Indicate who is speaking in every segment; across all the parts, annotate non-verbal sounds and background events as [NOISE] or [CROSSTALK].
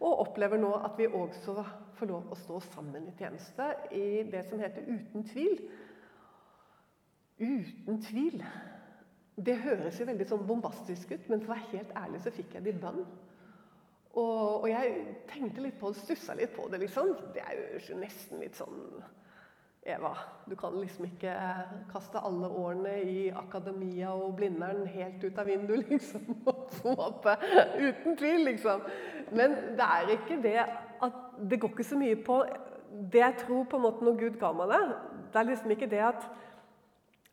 Speaker 1: Og opplever nå at vi også får lov å stå sammen i tjeneste i det som heter Uten tvil. Uten tvil. Det høres jo veldig sånn bombastisk ut, men for å være helt ærlig så fikk jeg det i bønn. Og, og, jeg tenkte litt på det, stussa litt på det, liksom. Det er jo nesten litt sånn Eva, du kan liksom ikke kaste alle årene i akademia og Blindern helt ut av vinduet, [LAUGHS] liksom. Og opp Uten tvil, liksom. Men det er ikke det at Det går ikke så mye på det jeg tror på en måte når Gud ga meg det. Det er liksom ikke det at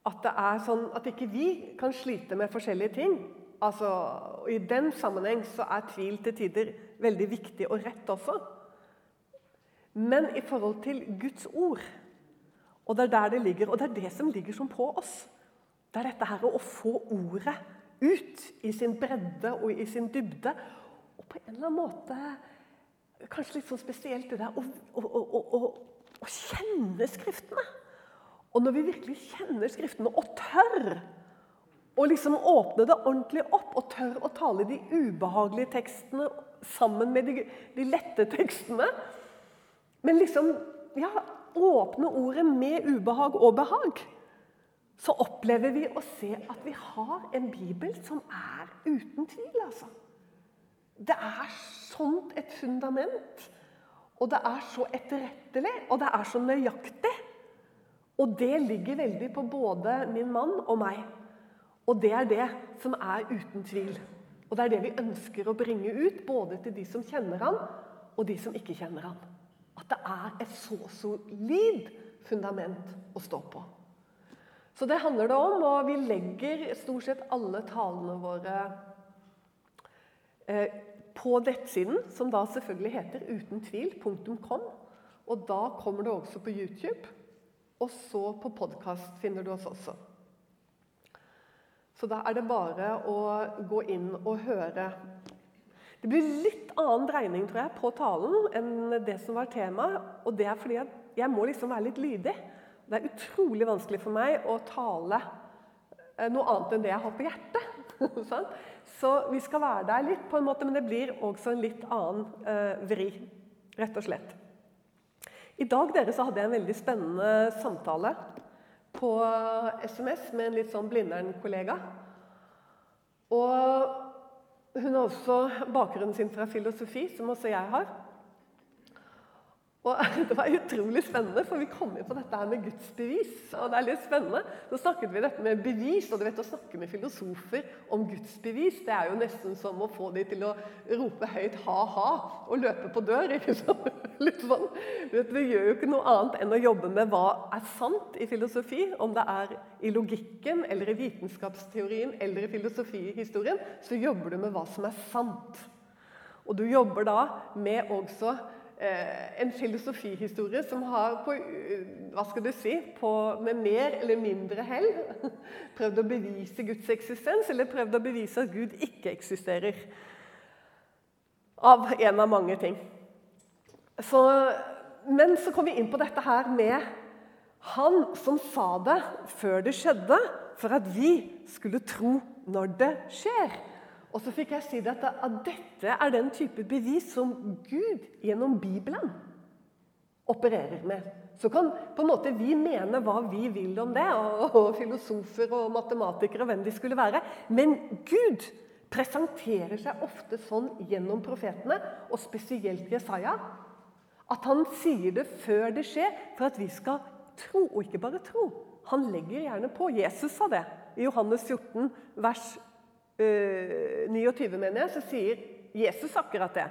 Speaker 1: at det er sånn at ikke vi kan slite med forskjellige ting. Altså, I den sammenheng så er tvil til tider veldig viktig og rett også. Men i forhold til Guds ord, og det er der det ligger, og det er det som ligger som på oss Det er dette her å få ordet ut i sin bredde og i sin dybde. Og på en eller annen måte Kanskje litt sånn spesielt det der å, å, å, å kjenne Skriftene. Og når vi virkelig kjenner Skriftene og tør å liksom åpne det ordentlig opp, og tør å tale de ubehagelige tekstene sammen med de, de lette tekstene Men liksom ja, åpne ordet med ubehag og behag, så opplever vi å se at vi har en bibel som er uten tvil. altså. Det er sånt et fundament, og det er så etterrettelig, og det er så nøyaktig. Og det ligger veldig på både min mann og meg. Og det er det som er uten tvil. Og det er det vi ønsker å bringe ut, både til de som kjenner han, og de som ikke kjenner han. At det er et så solid fundament å stå på. Så det handler det om, og vi legger stort sett alle talene våre eh, på nettsiden, som da selvfølgelig heter utentvil.com. Og da kommer det også på YouTube. Og så på podkast finner du oss også. Så da er det bare å gå inn og høre. Det blir litt annen dreining tror jeg, på talen enn det som var temaet. Og det er fordi jeg må liksom være litt lydig. Det er utrolig vanskelig for meg å tale eh, noe annet enn det jeg har på hjertet. [LAUGHS] Så vi skal være der litt, på en måte, men det blir også en litt annen uh, vri. Rett og slett. I dag dere, så hadde jeg en veldig spennende samtale på SMS med en litt sånn Blindern-kollega. Og hun har også bakgrunnen sin fra filosofi, som også jeg har. Og [LAUGHS] Det var utrolig spennende, for vi kom inn på dette her med Guds bevis. og det er litt spennende. Så snakket vi dette med bevis, og du vet å snakke med filosofer om Guds bevis, det er jo nesten som å få dem til å rope høyt ha-ha og løpe på dør. ikke sant? [LAUGHS] Litt sånn. Vet, vi gjør jo ikke noe annet enn å jobbe med hva er sant i filosofi. Om det er i logikken, eller i vitenskapsteorien eller i filosofihistorien, så jobber du med hva som er sant. Og du jobber da med også en filosofihistorie som har på, eh, hva skal du si, på, med mer eller mindre hell [LAUGHS] prøvd å bevise Guds eksistens, eller prøvd å bevise at Gud ikke eksisterer. Av en av mange ting. Så, men så kom vi inn på dette her med han som sa det før det skjedde, for at vi skulle tro når det skjer. Og så fikk jeg si at, at dette er den type bevis som Gud gjennom Bibelen opererer med. Så kan på en måte vi mene hva vi vil om det, og, og filosofer og matematikere og hvem de skulle være. Men Gud presenterer seg ofte sånn gjennom profetene, og spesielt Jesaja, at han sier det før det skjer, for at vi skal tro, og ikke bare tro. Han legger gjerne på. Jesus sa det i Johannes 14, vers 29, eh, mener jeg, så sier Jesus akkurat det.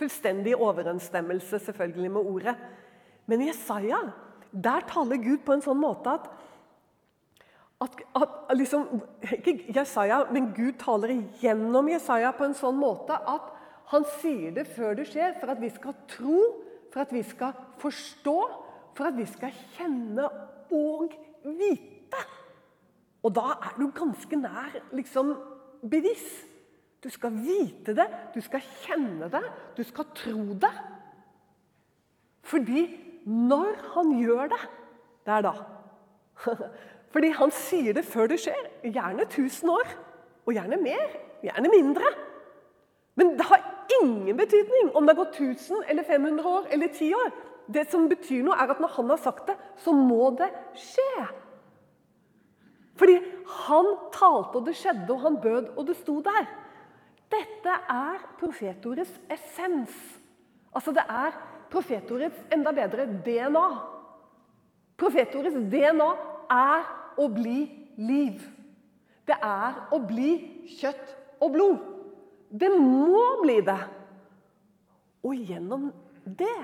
Speaker 1: Fullstendig overensstemmelse selvfølgelig med ordet. Men Jesaja der taler Gud på en sånn måte at, at, at liksom, Ikke Jesaja, men Gud taler igjennom Jesaja på en sånn måte at han sier det før det skjer, for at vi skal tro, for at vi skal forstå, for at vi skal kjenne og vite. Og da er du ganske nær liksom bevis. Du skal vite det, du skal kjenne det, du skal tro det. Fordi når han gjør det, det er da. [LAUGHS] Fordi han sier det før det skjer. Gjerne 1000 år. Og gjerne mer. Gjerne mindre. Men det har ingen betydning om det har gått 1000 eller 500 år eller 10 år. Det som betyr noe, er at når han har sagt det, så må det skje. Fordi han talte, og det skjedde, og han bød, og det sto der. Dette er profetordets essens. Altså det er profetordets enda bedre DNA. Profetordets DNA er å bli liv. Det er å bli kjøtt og blod. Det må bli det. Og gjennom det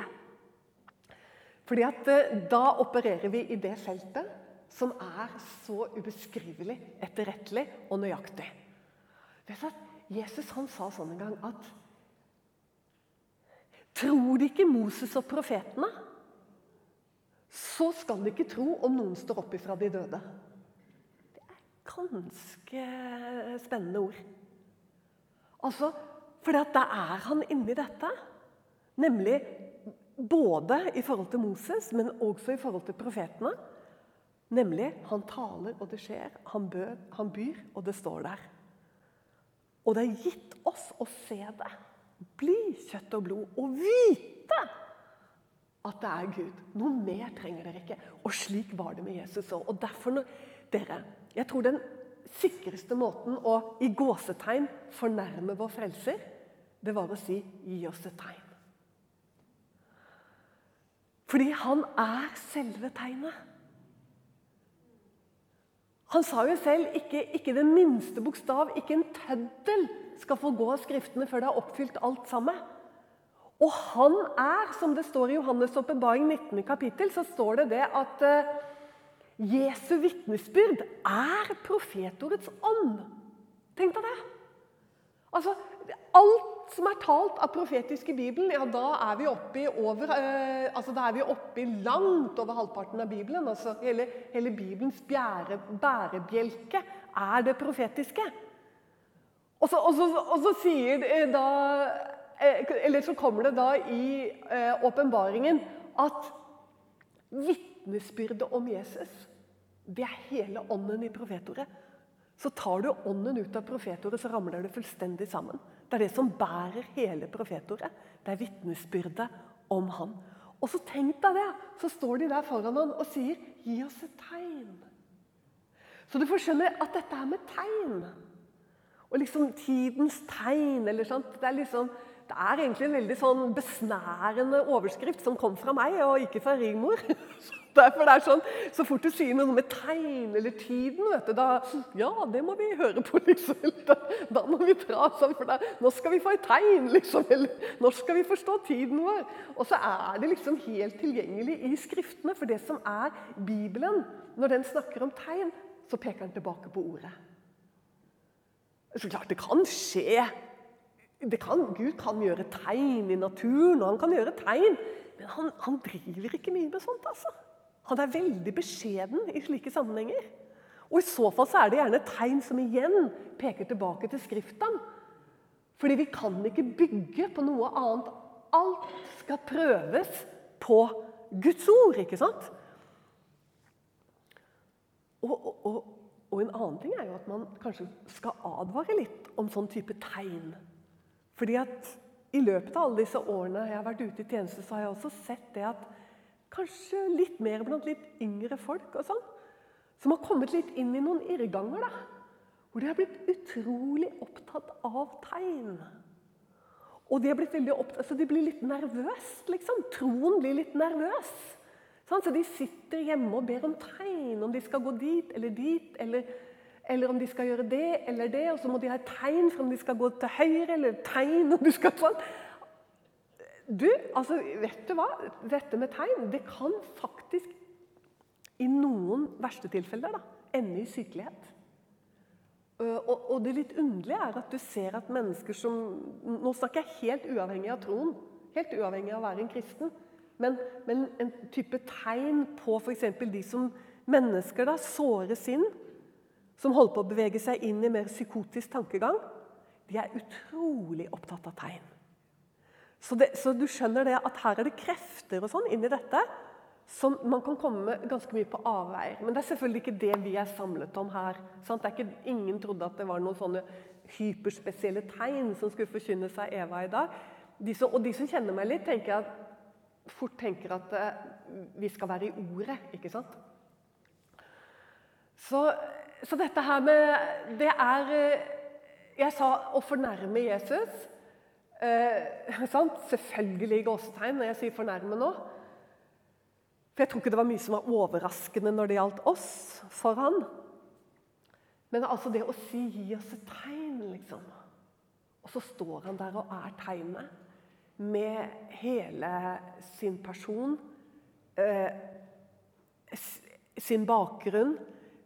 Speaker 1: fordi at eh, Da opererer vi i det feltet som er så ubeskrivelig etterrettelig og nøyaktig. Jesus han sa sånn en gang at Tror de ikke Moses og profetene, så skal de ikke tro om noen står opp ifra de døde. Det er ganske spennende ord. Altså, For da er han inni dette. Nemlig både i forhold til Moses, men også i forhold til profetene. Nemlig han taler, og det skjer. Han, bør, han byr, og det står der. Og det er gitt oss å se det. Bli kjøtt og blod og vite at det er Gud. Noe mer trenger dere ikke. Og slik var det med Jesus òg. Og derfor, dere, jeg tror den sikreste måten å i gåsetegn fornærme vår frelser, det var å si 'gi oss et tegn'. Fordi han er selve tegnet. Han sa jo selv ikke, ikke den minste bokstav, ikke en tøddel, skal få gå av Skriftene før det har oppfylt alt sammen. Og han er, som det står i Johannes' åpenbaring 19. kapittel, så står det det at uh, Jesu vitnesbyrd er profetordets ånd. Tenk deg det! Altså, Alt som er talt av profetisk i Bibelen, ja, da er vi oppe i over, eh, altså da er vi oppe i langt over halvparten av Bibelen. altså Hele, hele Bibelens bjære, bærebjelke er det profetiske. Og så, og så, og så sier da eh, Eller så kommer det da i eh, åpenbaringen at vitnesbyrdet om Jesus, det er hele ånden i profetordet. Så tar du ånden ut av profetordet, så ramler det fullstendig sammen. Det er det som bærer hele profetordet. Det er vitnesbyrdet om han. Og så tenk deg det, så står de der foran han og sier 'Gi oss et tegn'. Så du får skjønne at dette er med tegn. Og liksom tidens tegn eller sånt. Det er liksom det er egentlig en veldig sånn besnærende overskrift som kom fra meg, og ikke fra Rigmor. [LAUGHS] Derfor det er sånn, Så fort du sier noe med tegn eller tiden, vet du, da Ja, det må vi høre på, liksom. Da, da må vi dra sånn, for da, nå skal vi få et tegn, liksom. Eller nå skal vi forstå tiden vår. Og så er det liksom helt tilgjengelig i Skriftene. For det som er Bibelen, når den snakker om tegn, så peker den tilbake på ordet. Så klart det kan skje kan, Gud kan gjøre tegn i naturen, og han kan gjøre tegn. Men han, han driver ikke mye med sånt. altså. Han er veldig beskjeden i slike sammenhenger. Og I så fall så er det gjerne tegn som igjen peker tilbake til Skriften. Fordi vi kan ikke bygge på noe annet. Alt skal prøves på Guds ord, ikke sant? Og, og, og, og en annen ting er jo at man kanskje skal advare litt om sånn type tegn. Fordi at I løpet av alle disse årene jeg har vært ute i tjeneste, så har jeg også sett det at kanskje litt mer blant litt yngre folk og sånn, som har kommet litt inn i noen irrganger. da, Hvor de har blitt utrolig opptatt av tegn. Og de, opptatt, altså de blir litt nervøse, liksom. Troen blir litt nervøs. Sånn, så de sitter hjemme og ber om tegn, om de skal gå dit eller dit. eller eller om de skal gjøre det eller det, og så må de ha et tegn for om de skal gå til høyre, eller tegn om de skal sånn. Du, altså, vet du hva? Dette med tegn, det kan faktisk i noen verste tilfeller da, ende i sykelighet. Og, og, det litt underlige er at du ser at mennesker som Nå snakker jeg helt uavhengig av troen, helt uavhengig av å være en kristen. Men, men en type tegn på f.eks. de som mennesker da såres inn som holder på å bevege seg inn i mer psykotisk tankegang, de er utrolig opptatt av tegn. Så, det, så, du skjønner det at her er det krefter og sånn inni dette som man kan komme ganske mye på avveier. Men det er selvfølgelig ikke det vi er samlet om her. Er ikke, ingen trodde at det var noen sånne hyperspesielle tegn som skulle forkynne seg Eva i dag. De som, og de som kjenner meg litt, tenker at, fort tenker at uh, vi skal være i ordet. ikke sant? Så, så dette her med Det er uh, Jeg sa å fornærme Jesus. [LAUGHS] Uh, Selvfølgelig i gåsetegn når jeg sier 'fornærme' nå. For jeg tror ikke det var mye som var overraskende når det gjaldt oss for han. Men altså det å si 'gi oss et tegn', liksom. Og så står han der og er tegnet med hele sin person, eh, sin bakgrunn,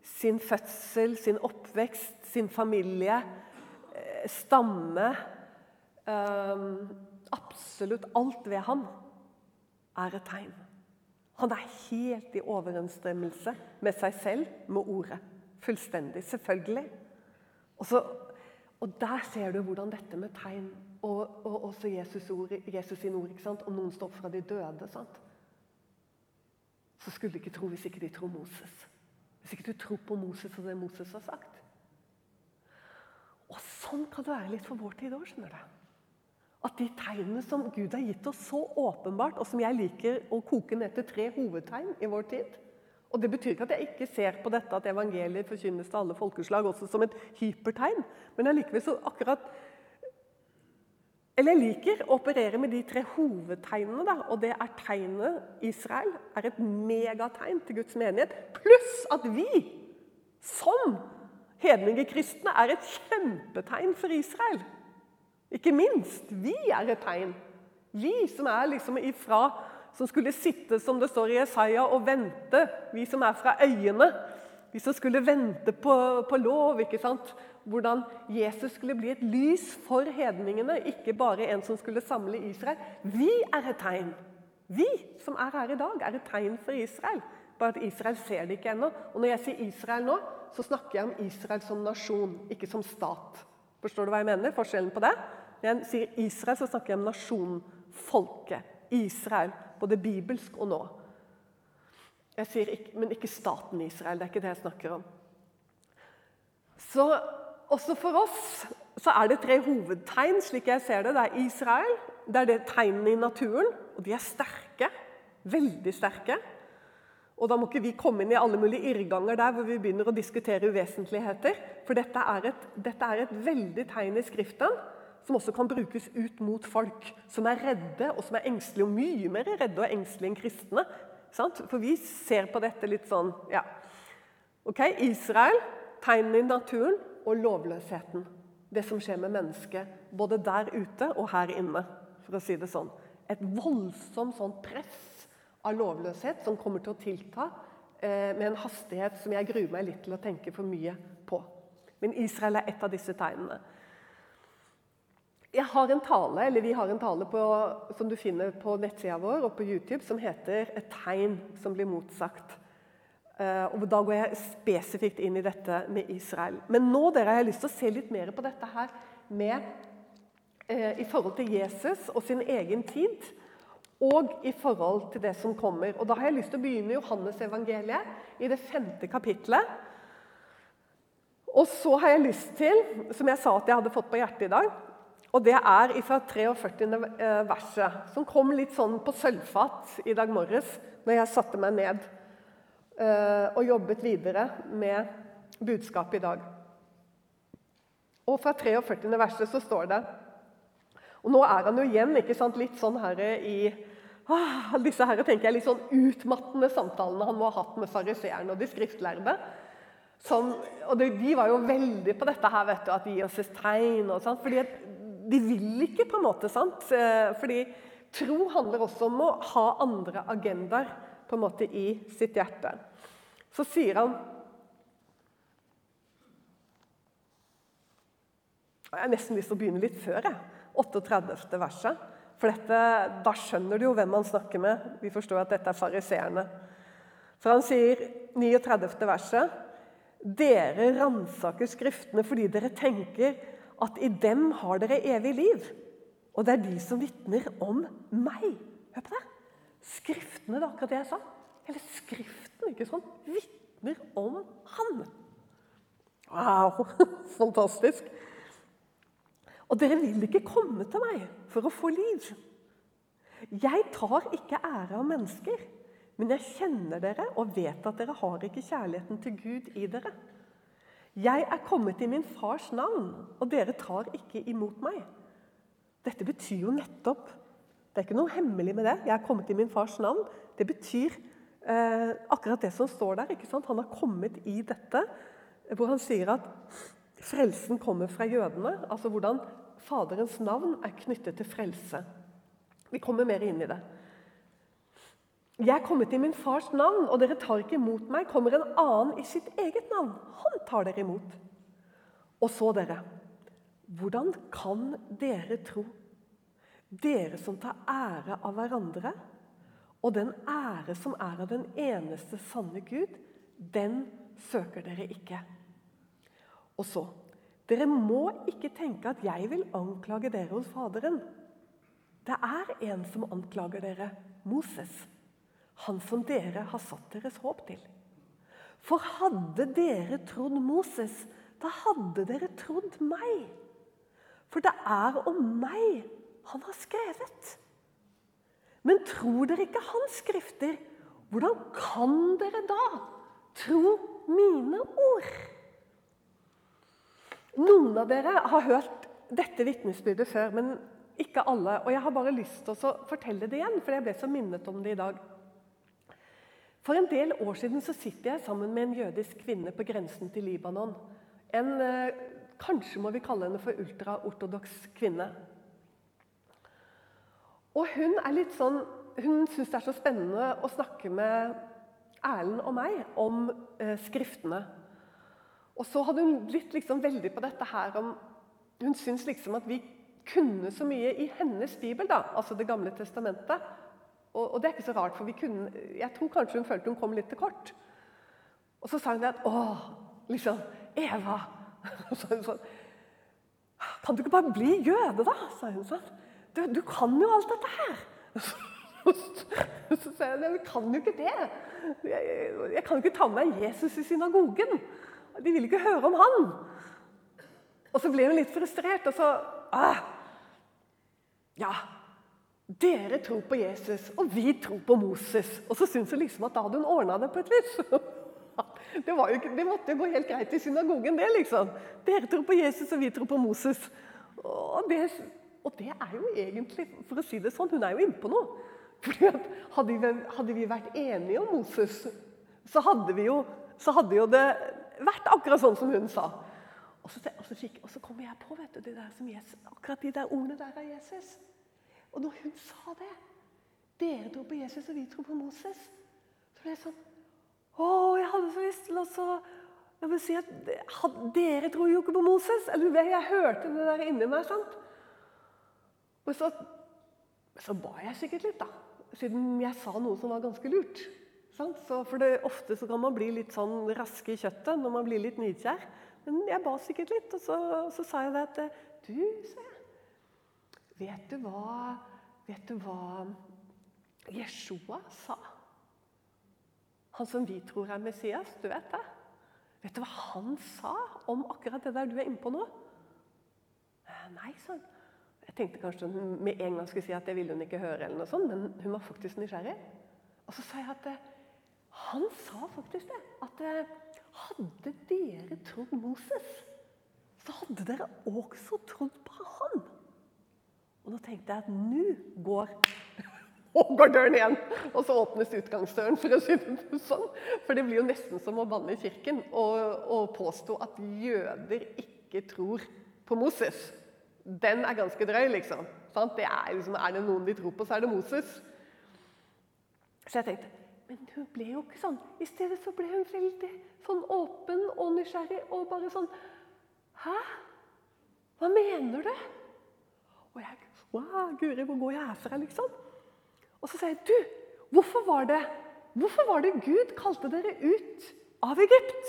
Speaker 1: sin fødsel, sin oppvekst, sin familie, eh, stamme eh, Absolutt alt ved ham er et tegn. Han er helt i overensstemmelse med seg selv, med ordet. Fullstendig. Selvfølgelig. Og, så, og der ser du hvordan dette med tegn og, og også Jesus, ord, Jesus sin ord? Om noen står opp fra de døde sant? Så skulle de ikke tro hvis ikke de tror Moses. Hvis ikke du tror på Moses og det Moses har sagt. Og Sånn kan det være litt for vår tid òg. At de tegnene som Gud har gitt oss så åpenbart, og som jeg liker å koke ned til tre hovedtegn i vår tid og Det betyr ikke at jeg ikke ser på dette at evangeliet forkynnes til alle folkeslag også som et hypertegn, men allikevel så akkurat eller jeg liker å operere med de tre hovedtegnene. Da, og det er tegnet Israel er et megategn til Guds menighet. Pluss at vi, som hedningekristne, er et kjempetegn for Israel. Ikke minst. Vi er et tegn. Vi som er liksom ifra Som skulle sitte, som det står i Jesaja, og vente. Vi som er fra øyene. Vi som skulle vente på, på lov. ikke sant? hvordan Jesus skulle bli et lys for hedningene, ikke bare en som skulle samle Israel. Vi er et tegn. Vi som er her i dag, er et tegn for Israel. Bare at Israel ser det ikke ennå. Og når jeg sier Israel nå, så snakker jeg om Israel som nasjon, ikke som stat. Forstår du hva jeg mener? Forskjellen på det? Når jeg sier Israel, så snakker jeg om nasjonen, folket. Israel. Både bibelsk og nå. Jeg sier ikke, Men ikke staten Israel. Det er ikke det jeg snakker om. Så også for oss så er det tre hovedtegn, slik jeg ser det. Det er Israel, det er det tegnene i naturen, og de er sterke. Veldig sterke. Og Da må ikke vi komme inn i alle mulige irrganger der hvor vi begynner å diskutere uvesentligheter. For dette er et, dette er et veldig tegn i Skriften som også kan brukes ut mot folk som er redde og som er engstelige, og mye mer redde og engstelige enn kristne. For vi ser på dette litt sånn ja. Ok, Israel, tegnene i naturen, og lovløsheten. Det som skjer med mennesket, både der ute og her inne. for å si det sånn. Et voldsomt sånn press av lovløshet som kommer til å tilta eh, med en hastighet som jeg gruer meg litt til å tenke for mye på. Men Israel er et av disse tegnene. Jeg har en tale, eller Vi har en tale på, som du finner på nettsida vår og på YouTube som heter 'Et tegn som blir motsagt'. Eh, og Da går jeg spesifikt inn i dette med Israel. Men nå dere, har jeg lyst til å se litt mer på dette her med, eh, i forhold til Jesus og sin egen tid. Og i forhold til det som kommer. Og Da har jeg lyst til å begynne Johannes-evangeliet, i det femte kapitlet. Og så har jeg lyst til, som jeg sa at jeg hadde fått på hjertet i dag og Det er fra 43. Eh, verset, som kom litt sånn på sølvfat i dag morges når jeg satte meg ned. Eh, og jobbet videre med budskapet i dag. Og fra 43. verset så står det Og nå er han jo igjen ikke sant, litt sånn her i ah, Disse her tenker jeg litt sånn utmattende samtalene han må ha hatt med fariseerne og de skriftlærde. Som, og de, var jo veldig på dette her, vet du, at gi oss et tegn. og sånn, fordi De vil ikke, på en måte. sant? Eh, fordi tro handler også om å ha andre agendaer på en måte i sitt hjerte. Så sier han Jeg har nesten lyst til å begynne litt før. jeg. 38. verset. For dette, Da skjønner du jo hvem han snakker med. Vi forstår at dette er fariseerne. For han sier 39. verset Dere ransaker Skriftene fordi dere tenker at i dem har dere evig liv. Og det er de som vitner om meg. Hør på det. Skriftene, det er akkurat det jeg sa. Hele Skriften ikke sånn, vitner om han. Wow! [LAUGHS] Fantastisk. Og dere vil ikke komme til meg for å få liv. Jeg tar ikke ære av mennesker, men jeg kjenner dere og vet at dere har ikke kjærligheten til Gud i dere. Jeg er kommet i min fars navn, og dere tar ikke imot meg. Dette betyr jo nettopp Det er ikke noe hemmelig med det. Jeg er kommet i min fars navn. Det betyr eh, akkurat det som står der. ikke sant? Han har kommet i dette hvor han sier at frelsen kommer fra jødene. Altså hvordan Faderens navn er knyttet til frelse. Vi kommer mer inn i det. Jeg er kommet i min fars navn, og dere tar ikke imot meg. Kommer en annen i sitt eget navn. Han tar dere imot. Og så dere. Hvordan kan dere tro? Dere som tar ære av hverandre, og den ære som er av den eneste sanne Gud, den søker dere ikke. Og så Dere må ikke tenke at jeg vil anklage dere hos Faderen. Det er en som anklager dere, Moses, han som dere har satt deres håp til. For hadde dere trodd Moses, da hadde dere trodd meg. For det er om meg han har skrevet. Men tror dere ikke hans skrifter, hvordan kan dere da tro mine ord? Noen av dere har hørt dette vitnesbyrdet før, men ikke alle. Og jeg har bare lyst til å fortelle det igjen, for jeg ble så minnet om det i dag. For en del år siden så sitter jeg sammen med en jødisk kvinne på grensen til Libanon. En, eh, Kanskje må vi kalle henne for ultraortodoks kvinne. Og hun er litt sånn, hun syns det er så spennende å snakke med Erlend og meg om eh, skriftene. Og så hadde hun blitt liksom veldig på dette her om Hun syns liksom at vi kunne så mye i hennes bibel, da, altså Det gamle testamentet. Og, og, det er ikke så rart, for vi kunne, jeg tror kanskje hun følte hun kom litt til kort. Og så sa hun at Å, liksom Eva [LAUGHS] Og så sa hun sånn Kan du ikke bare bli jøde, da? sa hun sånn. Du, du kan jo alt dette her. [LAUGHS] Så sa jeg jeg kan jo ikke det. Jeg, jeg kan jo ikke ta med meg Jesus i synagogen. De vil ikke høre om han. Og så ble hun litt frustrert, og så ah, Ja, dere tror på Jesus, og vi tror på Moses. Og så syntes hun liksom at da hadde hun ordna det på et vis. [LAUGHS] Det, jo ikke, det, måtte jo gå helt greit i synagogen, det, liksom. Dere tror på Jesus, og vi tror på Moses. Og det, og det er jo egentlig, for å si det sånn, hun er jo innpå noe. Fordi hadde vi, hadde vi, vært enige om Moses, så hadde, vi jo, så hadde jo det vært akkurat sånn som hun sa. Og så, og så, og så kommer jeg på vet du, det der som Jesus, akkurat de der ordene der av Jesus. Og når hun sa det Dere tror på Jesus, og vi tror på Moses. Så ble jeg sånn Å, jeg hadde så lyst til å jeg vil si at Dere tror jo ikke på Moses. Eller jeg hørte det der inni meg. sant? Og så, så ba jeg sikkert litt, da. Siden jeg sa noe som var ganske lurt. Så for det, Ofte så kan man bli litt sånn raske i kjøttet når man blir litt nidkjær. Men jeg ba sikkert litt, og så, så sa jeg det at Du, sa jeg. Vet du hva Vet du hva Jeshua sa? Han som vi tror er Messias, du vet det? Vet du hva han sa om akkurat det der du er inne på nå? Eh, nei, sånn. Jeg tenkte kanskje hun med en gang skulle si at det ville hun ikke høre, eller noe sånt, men hun var faktisk nysgjerrig. Og så sa jeg at eh, han sa faktisk det. At eh, hadde dere trodd Moses, så hadde dere også trodd på han. Og da tenkte jeg at nå går [LAUGHS] og går døren igjen. Og så åpnes utgangsdøren, for å si det sånn. For det blir jo nesten som å banne i kirken og, påstå at jøder ikke tror på Moses. Den er ganske drøy, liksom. Det er, liksom. Er det noen de tror på, så er det Moses. Så jeg tenkte Men hun ble jo ikke sånn. I stedet så ble hun veldig sånn åpen og nysgjerrig og bare sånn Hæ? Hva mener du? Og jeg wow, Guri, hvor går jeg herfra, liksom? Og så sier jeg, du, hvorfor var det Hvorfor var det Gud kalte dere ut av Egypt?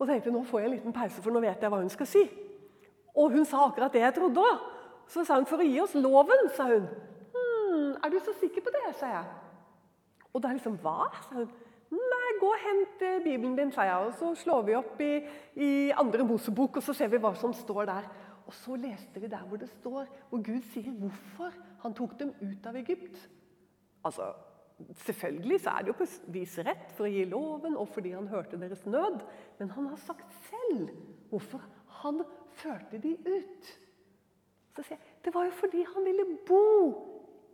Speaker 1: Og tenkte nå får jeg en liten pause, for nå vet jeg hva hun skal si. Og hun sa akkurat det jeg trodde òg. Så sa hun for å gi oss loven, sa hun. Hm, er du så sikker på det, sa jeg. Og da liksom Hva? sa hun. Nei, gå og hent eh, Bibelen din, sa jeg. Og så slår vi opp i, i andre Mosebok, og så ser vi hva som står der. Og så leste vi der hvor det står, hvor Gud sier hvorfor han tok dem ut av Egypt. Altså, Selvfølgelig så er det jo på vis rett for å gi loven og fordi han hørte deres nød. Men han har sagt selv hvorfor han førte de ut. Så sier jeg, Det var jo fordi han ville bo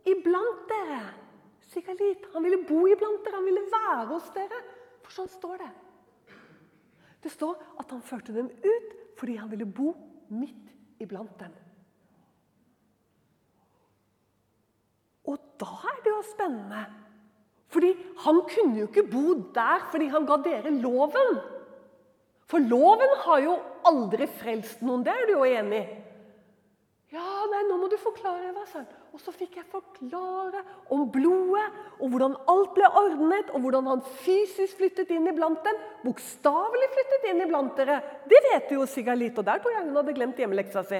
Speaker 1: iblant dere. Sigalit, Han ville bo iblant dere, han ville være hos dere. For sånn står det. Det står at han førte dem ut fordi han ville bo midt iblant dem. Og da er det jo spennende. Fordi han kunne jo ikke bo der fordi han ga dere loven. For loven har jo aldri frelst noen, det er du jo enig i? Ja, nei, nå må du forklare, hva sa. Og så fikk jeg forklare om blodet, og hvordan alt ble ordnet, og hvordan han fysisk flyttet inn iblant dem. Bokstavelig flyttet inn iblant dere. Det vet jo sikkert litt, og der tror jeg hun hadde glemt hjemmeleksa si.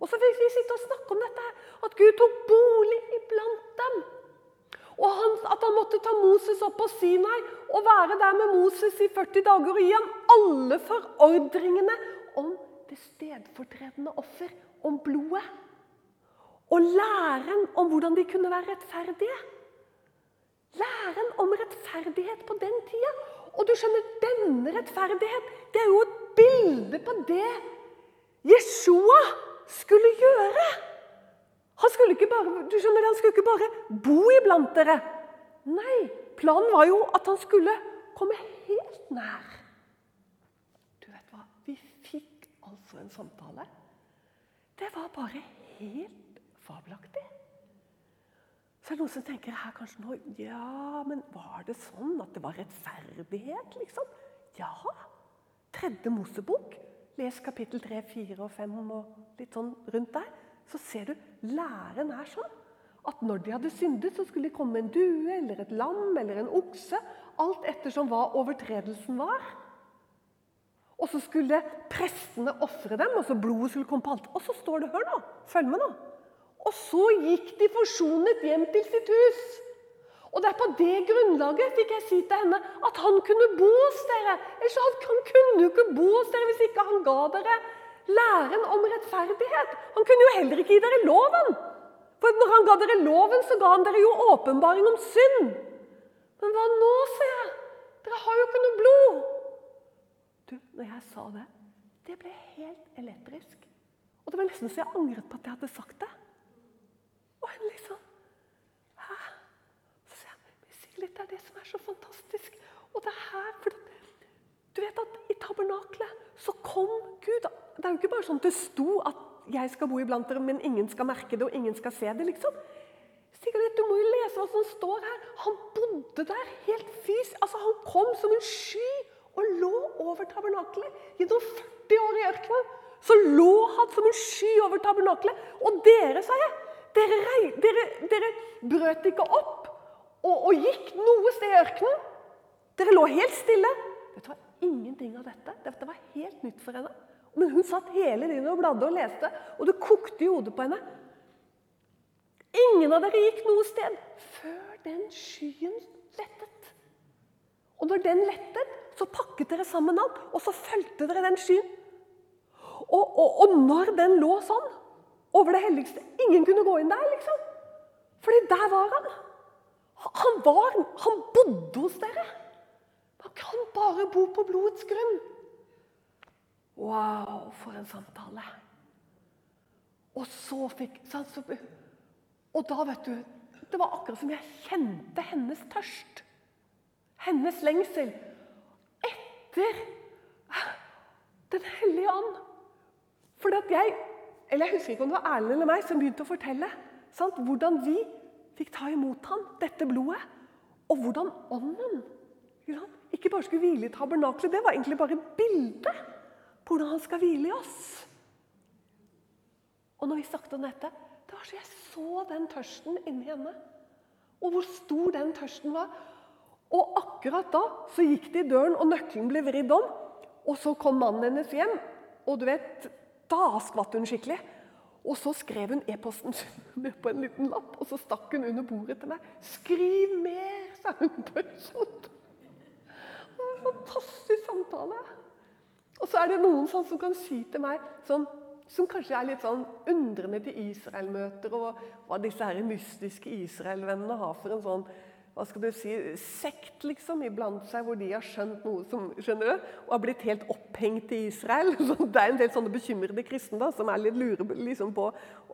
Speaker 1: Og så fikk vi sitte og snakke om dette, at Gud tok bolig iblant dem. Og han, at han måtte ta Moses opp på Sinai og være der med Moses i 40 dager og gi ham alle forordringene om det stedfortredende offer, om blodet. Og læren om hvordan de kunne være rettferdige. Læren om rettferdighet på den tida. Og du skjønner, denne rettferdighet det er jo et bilde på det Jeshua skulle gjøre. Han skulle ikke bare, du skjønner, han skulle ikke bare bo iblant dere. Nei, planen var jo at han skulle komme helt nær. Du vet hva? Vi fikk altså en samtale. Det var bare helt fabelaktig. Så er det noen som tenker her kanskje nå Ja, men var det sånn at det var rettferdighet, liksom? Ja. Tredje Mosebok. Les kapittel 3, 4 og 5 og litt sånn rundt der så ser du læren er sånn at når de hadde syndet, så skulle de komme en due eller et lam eller en okse. Alt ettersom hva overtredelsen var. Og så skulle prestene ofre dem, og så blodet skulle komme på alt. Og så står det Hør nå, følg med nå. Og så gikk de forsonet hjem til sitt hus. Og det er på det grunnlaget fikk jeg si til henne at han kunne bo hos dere. Ellers han, kunne jo ikke bo hos dere hvis ikke han ga dere læren om rettferdighet. Han kunne jo heller ikke gi dere loven. For når han ga dere loven, så ga han dere jo åpenbaring om synd. Men hva nå, sier jeg? Dere har jo ikke noe blod. Du, når jeg sa det, det ble helt elektrisk. Og det var nesten så jeg angret på at jeg hadde sagt det. Og hun liksom Hæ? Så sier jeg, Sigrid, det er det som er så fantastisk. Og det er her, for Du vet at i tabernaklet så kom Gud det er jo ikke bare sånn det sto at jeg skal bo iblant dere, men ingen skal merke det, og ingen skal se det. liksom. Sigrid, du må jo lese hva som står her. Han bodde der helt fysisk. Altså, Han kom som en sky og lå over tabernakelet. Gjennom 40 år i ørkenen så lå han som en sky over tabernakelet. Og dere, sa jeg, dere, dere, dere brøt ikke opp og, og, gikk noe sted i ørkenen. Dere lå helt stille. Vet du hva? Ingenting av dette. Dette var helt nytt for henne. Men hun satt hele tiden og bladde og leste, og det kokte i hodet på henne. Ingen av dere gikk noe sted før den skyen lettet. Og når den lettet, så pakket dere sammen alt, og så fulgte dere den skyen. Og, og, og, når den lå sånn over det helligste Ingen kunne gå inn der, liksom. Fordi der var han. Han, var, han bodde hos dere. Man kan bare bo på blodets grunn. Wow, for en samtale! Og så fikk Og da, vet du Det var akkurat som jeg kjente hennes tørst. Hennes lengsel etter Den hellige ånd. For at jeg eller Jeg husker ikke om det var Erlend eller meg som begynte å fortelle sant, hvordan vi fikk ta imot ham, dette blodet. Og hvordan ånden ikke bare skulle hvile i tabernaklet. Det var egentlig bare bildet bilde hvordan han skal hvile i oss. Og når vi snakket om dette, det var så jeg så den tørsten inni henne. Og hvor stor den tørsten var. Og akkurat da så gikk det i døren, og nøkkelen ble vridd om. Og så kom mannen hennes hjem, og du vet, da skvatt hun skikkelig. Og så skrev hun e-posten sin på en liten lapp, og så stakk hun under bordet til meg. 'Skriv mer', sa hun på en sånn. Fantastisk samtale. Og så er det noen sånn som kan si til meg sånn som kanskje er litt sånn undrende til Israel-møter, og hva disse her mystiske Israel-vennene har for en sånn hva skal du si, sekt liksom, iblant seg, hvor de har skjønt noe som skjønner du, og har blitt helt opphengt i Israel. [LAUGHS] det er en del sånne bekymrede kristne som er litt lurer liksom, på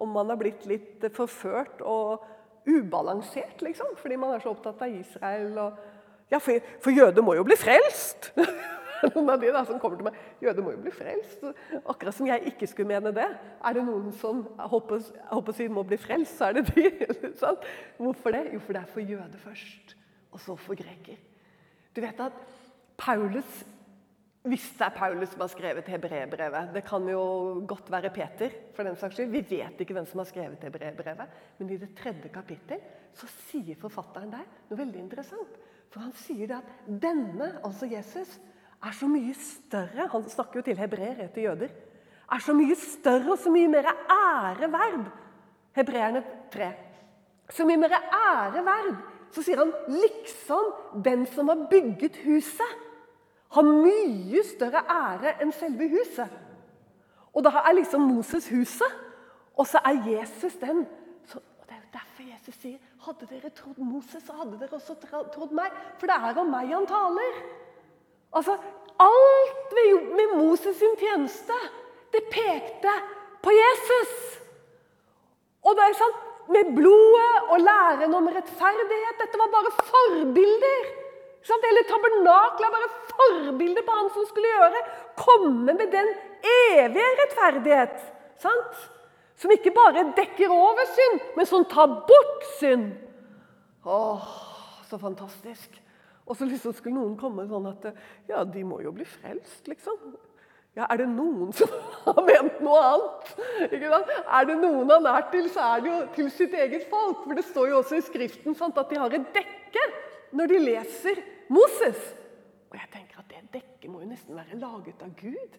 Speaker 1: om man har blitt litt forført og ubalansert, liksom, fordi man er så opptatt av Israel. Og, ja, for, for jøder må jo bli frelst! [LAUGHS] [LAUGHS] noen av de da, som kommer til meg jøder må jo bli frelst. Akkurat som jeg ikke skulle mene det. Er det noen som håper, håper si må bli frelst, så er det de. [LAUGHS] Hvorfor det? Jo, for det er for jøde først, og så for greker. Du vet at Paulus hvis det er Paulus som har skrevet hebreerbrevet Det kan jo godt være Peter. for den saks skyld. Vi vet ikke hvem som har skrevet hebreerbrevet. Men i det tredje kapittel så sier forfatteren der noe veldig interessant. For han sier det at denne, altså Jesus, er så mye større Han snakker jo til hebreere, til jøder. Er så mye større og så mye mer ære verd. Hebreerne 3. Så mye mer ære verd. Så sier han liksom den som har bygget huset, har mye større ære enn selve huset. Og da er liksom Moses huset, og så er Jesus den. Så, og Det er derfor Jesus sier hadde dere trodd Moses, så hadde dere også trodd meg. For det er om meg han taler. Altså, Alt med Moses sin tjeneste, det pekte på Jesus. Og det er sant, Med blodet og læren om rettferdighet Dette var bare forbilder. Sant? Hele tabernaklet var bare forbilder på han som skulle gjøre. Komme med den evige rettferdighet. Sant? Som ikke bare dekker over synd, men som tar bort synd. Åh, så fantastisk. Og så liksom skulle noen komme sånn at Ja, de må jo bli frelst, liksom. Ja, Er det noen som [LAUGHS] har ment noe annet? Er det noen han er til, så er det jo til sitt eget folk. For det står jo også i Skriften sant, at de har et dekke når de leser Moses. Og jeg tenker at det dekket må jo nesten være laget av Gud.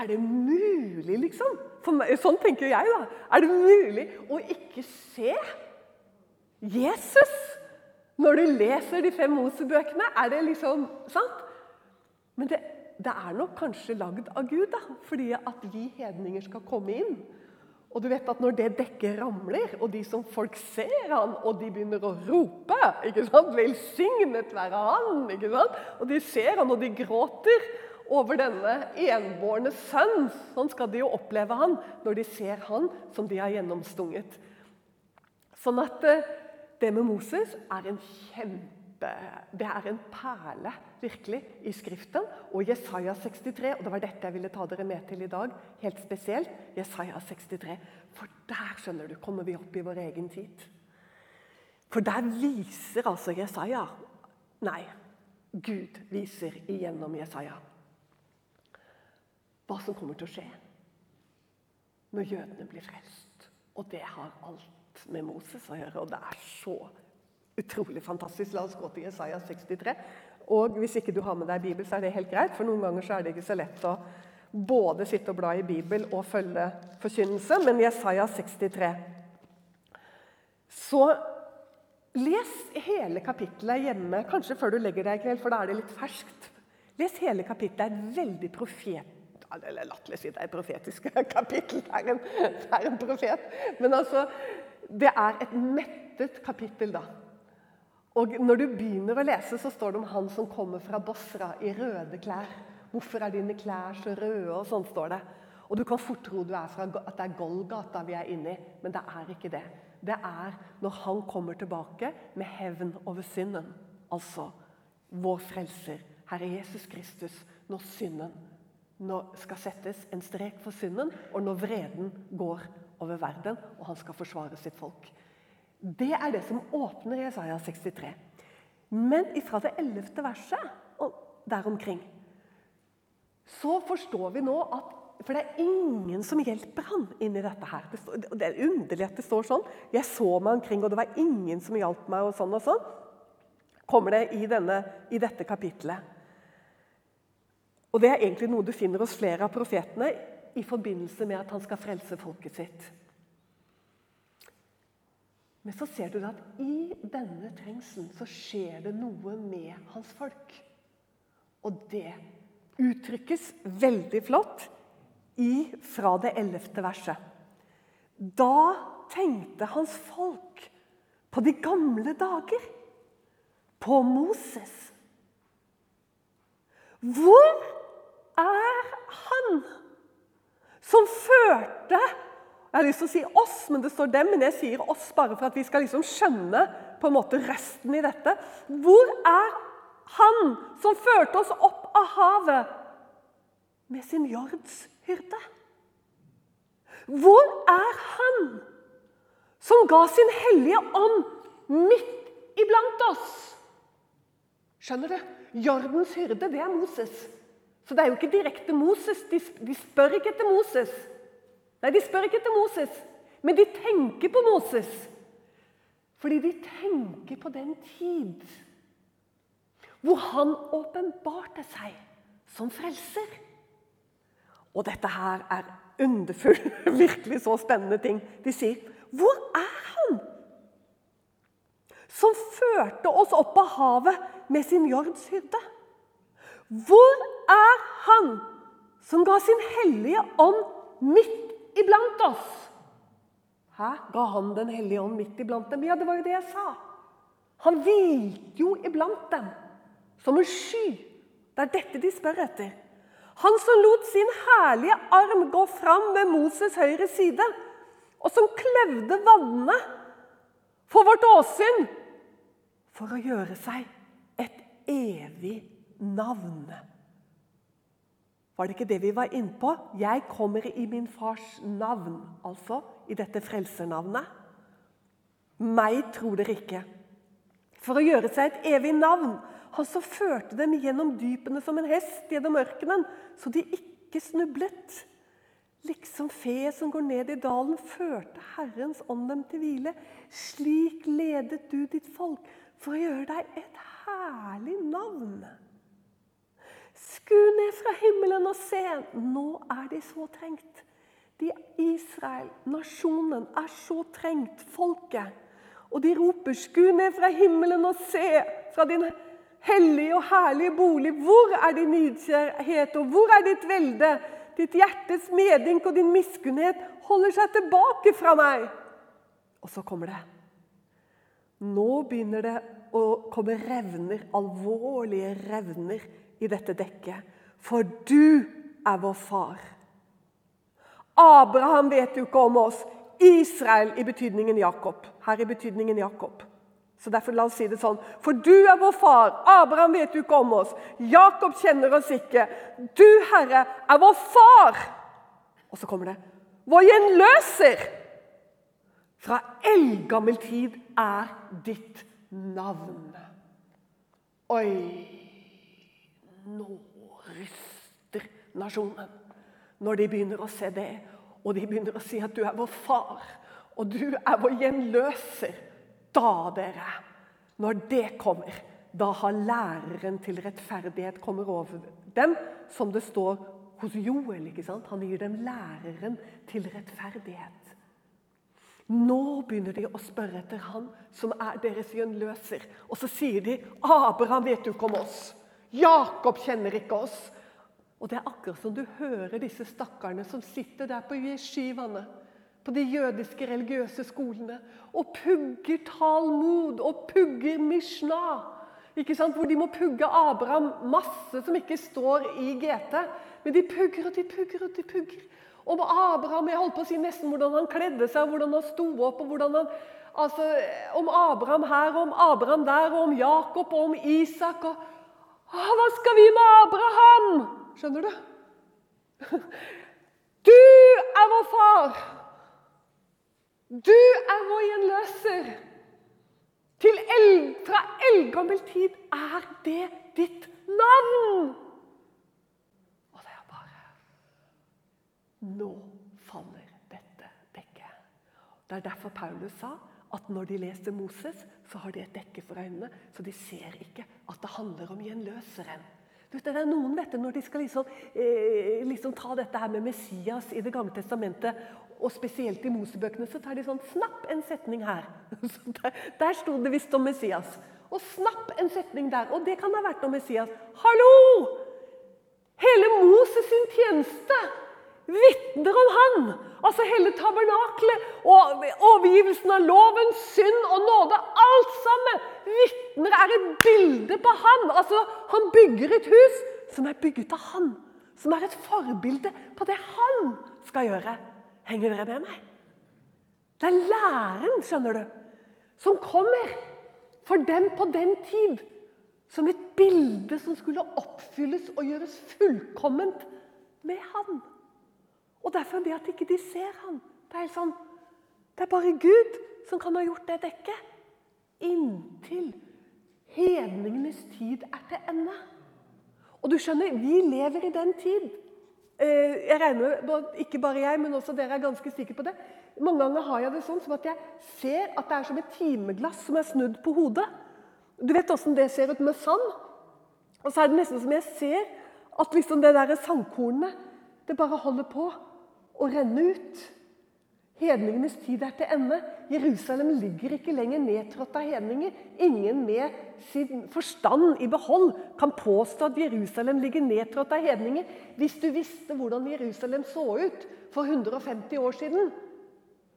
Speaker 1: Er det mulig, liksom? Sånn tenker jeg, da. Er det mulig å ikke se Jesus? Når du leser de fem Mosebøkene, er det liksom sant? Men det, det er nok kanskje lagd av Gud, da, fordi at vi hedninger skal komme inn. Og du vet at Når det dekket ramler, og de som folk ser han, og de begynner å rope ikke sant? 'Velsignet være han!' ikke sant? Og de ser han, og de gråter over denne enbårne sønn. Sånn skal de jo oppleve han når de ser han som de har gjennomstunget. Sånn at eh, det med Moses er en kjempe det er en perle virkelig i Skriften. Og Jesaja 63, og det var dette jeg ville ta dere med til i dag. helt spesielt, Jesaja 63. For der skjønner du, kommer vi opp i vår egen tid. For der viser altså Jesaja Nei, Gud viser igjennom Jesaja hva som kommer til å skje når jødene blir frelst. Og det har alt med Moses å gjøre, og det er så utrolig fantastisk. La oss gå til Jesaja 63. Og Hvis ikke du har med deg Bibel, så er det helt greit, for noen ganger så er det ikke så lett å både sitte og bla i Bibel og følge forkynnelse. Men Jesaja 63 Så les hele kapittelet hjemme, kanskje før du legger deg i kveld, for da er det litt ferskt. Les hele kapittelet. Det er et veldig profet eller latterlig si det er et profetisk [LAUGHS] kapittel. Det er, en, det er en profet. Men altså, det er et mettet kapittel, da. Og Når du begynner å lese, så står det om han som kommer fra Bosra i røde klær. 'Hvorfor er dine klær så røde?' og sånn står det. Og Du kan fort tro du er fra, at det er Golgata vi er inne i, men det er ikke det. Det er når han kommer tilbake med hevn over synden. Altså vår frelser, Herre Jesus Kristus, når synden nå skal settes en strek for synden, og når vreden går over verden, og han skal forsvare sitt folk. Det er det som åpner Jesaja 63. Men fra det ellevte verset og der omkring så forstår vi nå at For det er ingen som hjelper han i dette her. Det, står, det er underlig at det står sånn. Jeg så meg omkring, og det var ingen som hjalp meg. og sånn og sånn. Kommer det i, denne, i dette kapitlet. Og Det er egentlig noe du finner hos flere av profetene i forbindelse med at han skal frelse folket sitt. Men så ser du at i denne trengselen så skjer det noe med hans folk. Og det uttrykkes veldig flott i, fra det ellevte verset. Da tenkte hans folk på de gamle dager, på Moses. Hvor er han som førte Jeg har lyst til å si oss, men det står dem. Men jeg sier oss bare for at vi skal liksom skjønne på en måte resten i dette. Hvor er han som førte oss opp av havet med sin jordshyrde? Hvor er han som ga sin hellige ånd midt iblant oss? Skjønner du? Jordens hyrde, det er Moses. Så det er jo ikke direkte Moses. De, spør ikke etter Moses. Nei, de spør ikke etter Moses, men de tenker på Moses. Fordi de tenker på den tid hvor han åpenbarte seg som frelser. Og dette her er underfull, [LAUGHS] virkelig så spennende ting. De sier, 'Hvor er han?' Som førte oss opp av havet med sin jordshyrde. Hvor er han som ga sin hellige ånd midt iblant oss? Hæ? Ga han Den hellige ånd midt iblant dem? Ja, det var jo det jeg sa. Han hvilte jo iblant dem som en sky. Det er dette de spør etter. Han som lot sin herlige arm gå fram ved Moses' høyre side, og som klevde vannene for vårt åsyn, for å gjøre seg et evig navn. Var det ikke det vi var innpå? Jeg kommer i min fars navn, altså i dette frelsernavnet. Meg tror dere ikke. For å gjøre seg et evig navn han så førte dem gjennom dypene som en hest gjennom ørkenen, så de ikke snublet. Liksom fe som går ned i dalen, førte Herrens ånd dem til hvile. Slik ledet du ditt folk for å gjøre deg et herlig navn. Sku ned fra himmelen og se, nå er de så trengt. De Israel, nasjonen, er så trengt, folket. Og de roper, sku ned fra himmelen og se, fra din hellige og herlige bolig. Hvor er din nidkjærhet, og hvor er ditt velde? Ditt hjertes medynk og din miskunnhet holder seg tilbake fra meg. Og så kommer det. Nå begynner det å komme revner, alvorlige revner, i dette dekket. For du er vår far. Abraham vet jo ikke om oss. Israel i betydningen Jakob. Her i betydningen Jakob. Så derfor la oss si det sånn. For du er vår far. Abraham vet jo ikke om oss. Jakob kjenner oss ikke. Du, Herre, er vår far. Og så kommer det. Vår gjenløser. Fra eldgammel tid er ditt navn. Oi Nå ryster nasjonen når de begynner å se det. Og de begynner å si at du er vår far, og du er vår gjenløser. Da, dere, når det kommer, da har læreren til rettferdighet kommer over dem, som det står hos Joel. ikke sant? Han gir dem læreren til rettferdighet. Nå begynner de å spørre etter han som er deres gjenløser. Og så sier de 'Abraham vet jo ikke om oss'. 'Jakob kjenner ikke oss'. Og Det er akkurat som du hører disse stakkarene som sitter der på jeshivaene, på de jødiske religiøse skolene og pugger Talmud og pugger Mishnah. Ikke sant? Hvor de må pugge Abraham masse som ikke står i GT. Men de pugger og de pugger og de pugger. Om Abraham jeg holdt på å si nesten hvordan han kledde seg, hvordan han sto opp og hvordan han, altså, Om Abraham her og om Abraham der og om Jakob og om Isak. Og, hva skal vi med Abraham? Skjønner du? [LAUGHS] Du er vår far! Du er vår gjenløser. El, fra eldgammel tid er det ditt navn. Og det er bare Nå faller dette dekket. Det er derfor Paulus sa at når de leser Moses, så har de et dekke for øynene, så de ser ikke at det handler om gjenløseren. Det er noen vet du, Når de skal liksom, eh, liksom ta dette her med Messias i Det gamle testamentet og spesielt i Mosebøkene så tar de sånn Snapp en setning her. [LAUGHS] der der sto det visst om Messias. Og snapp en setning der. Og det kan ha vært om Messias. Hallo! Hele Moses sin tjeneste vitner om han. Altså hele tabernaklet og overgivelsen av loven, synd og nåde. Alt sammen vitner er et bilde på han. Altså, Han bygger et hus som er bygget av han. Som er et forbilde på det han skal gjøre. Henger dere med meg? Det er læren, skjønner du, som kommer for dem på den tid. Som et bilde som skulle oppfylles og gjøres fullkomment med han. Og derfor det at ikke de ser ham. Det er, sånn, det er bare Gud som kan ha gjort det dekket. Inntil hedningenes tid er til ende. Og du skjønner, vi lever i den tid. Eh, jeg regner Ikke bare jeg, men også dere er ganske sikre på det. Mange ganger har jeg det sånn som at jeg ser at det er som et timeglass som er snudd på hodet. Du vet åssen det ser ut med sand? Og så er det nesten som jeg ser at liksom det der sandkornet det bare holder på å renne ut. Hedningenes tid er til ende. Jerusalem ligger ikke lenger nedtrådt av hedninger. Ingen med sin forstand i behold kan påstå at Jerusalem ligger nedtrådt av hedninger. Hvis du visste hvordan Jerusalem så ut for 150 år siden,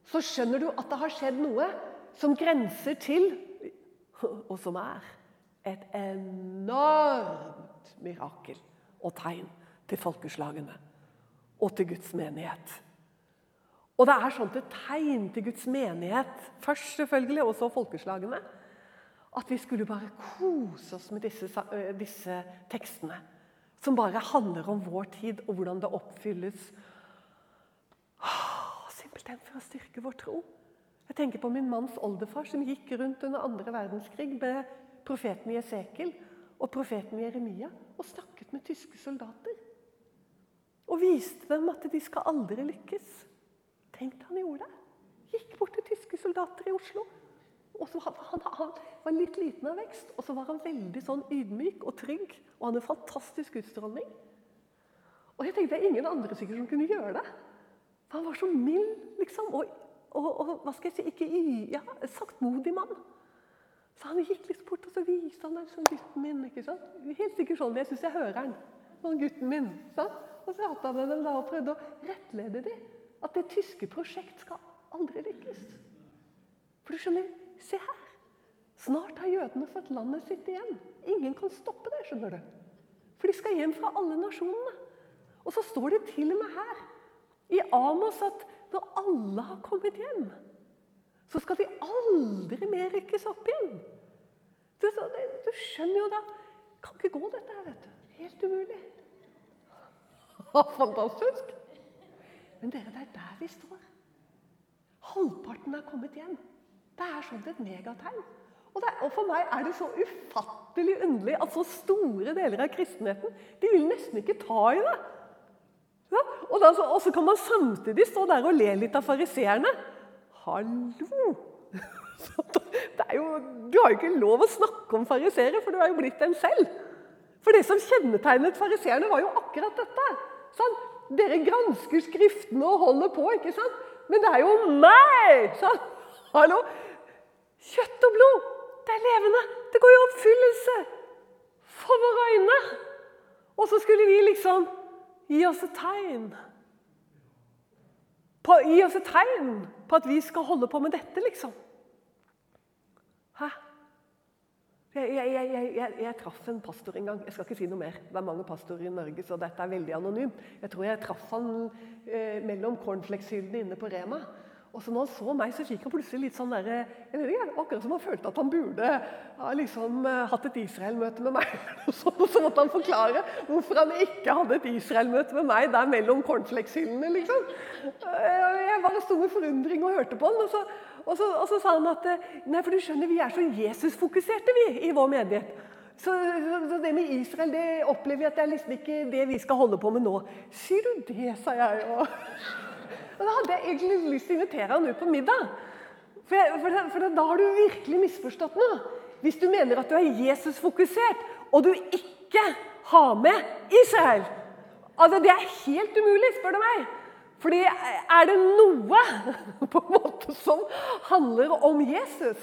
Speaker 1: så skjønner du at det har skjedd noe som grenser til, og som er, et enormt mirakel og tegn til folkeslagene og til Guds menighet. Og det er sånt et tegn til Guds menighet, først selvfølgelig, og så folkeslagene, at vi skulle bare kose oss med disse, disse tekstene. Som bare handler om vår tid og hvordan det oppfylles simpelthen for å styrke vår tro. Jeg tenker på min manns oldefar som gikk rundt under andre verdenskrig med profeten Jesekel og profeten Jeremia og snakket med tyske soldater. Og viste dem at de skal aldri lykkes. Tenk han gjorde det. Gikk bort til tyske soldater i Oslo. Og så han, han, han, var litt liten av vekst, og så var han veldig sånn ydmyk og trygg. Og hadde en fantastisk utstråling. Og jeg tenkte det er ingen andre sikkert som kunne gjøre det. For han var så mild, liksom. Og, og, og hva skal jeg si ikke i, ja, saktmodig mann. Så han gikk litt bort, og så viste han den sånn gutten min. ikke sant? Helt sikkert sånn jeg syns jeg hører han. Sånn gutten min. sant? Og så satt han med dem da og prøvde å rettlede dem. At det tyske prosjekt skal aldri lykkes. For du skjønner, se her. Snart har jødene fått landet sitt igjen. Ingen kan stoppe det. skjønner du. For de skal hjem fra alle nasjonene. Og så står det til og med her i Amos at når alle har kommet hjem, så skal de aldri mer rykkes opp igjen. Du skjønner jo da Kan ikke gå, dette her, vet du. Helt umulig. Fantastisk. Men dere, det er der vi står. Halvparten er kommet hjem. Det er sånn et megategn. Og, er, og, For meg er det så ufattelig underlig at så store deler av kristenheten de vil nesten ikke ta i det. Ja, og, da, og, så kan man samtidig stå der og le litt av fariseerne. Hallo! [LAUGHS] Jo, du har jo ikke lov å snakke om fariseere, for du har jo blitt dem selv. For det som kjennetegnet fariseerne, var jo akkurat dette. Sånn, dere gransker Skriftene og holder på, ikke sant? Men det er jo meg! Sant? Hallo? Kjøtt og blod, det er levende. Det går i oppfyllelse for våre øyne. Og så skulle vi liksom Gi oss et tegn. På, gi oss et tegn på at vi skal holde på med dette, liksom. Hæ? Jeg, jeg, jeg, jeg, traff en pastor en gang. Jeg skal ikke si noe mer. Det er mange pastorer i Norge, så dette er veldig anonymt. Jeg tror jeg traff han eh, mellom cornflakeshyllene inne på Rema. Og så når han så meg, så fikk han plutselig litt sånn der, jeg vet ikke, Akkurat som han følte at han burde ha liksom, uh, hatt et Israel-møte med meg. Så, så måtte han forklare hvorfor han ikke hadde et Israel-møte med meg der mellom cornflakeshyllene. Liksom. Uh, jeg bare sto med forundring og hørte på han. Og så, og så, og så sa han at uh, nei, for du skjønner, vi er så Jesus-fokuserte vi i vår menighet. Så, så, det med Israel det opplever jeg at det er liksom ikke det vi skal holde på med nå. Sier du det, sa jeg. Og og Da hadde jeg egentlig lyst til å invitere han ut på middag. For, jeg, for, for, da har du virkelig misforstått noe. Hvis du mener at du er Jesus-fokusert, og du ikke har med Israel Altså, Det er helt umulig, spør du meg. Fordi er det noe [LAUGHS] på en måte som handler om Jesus,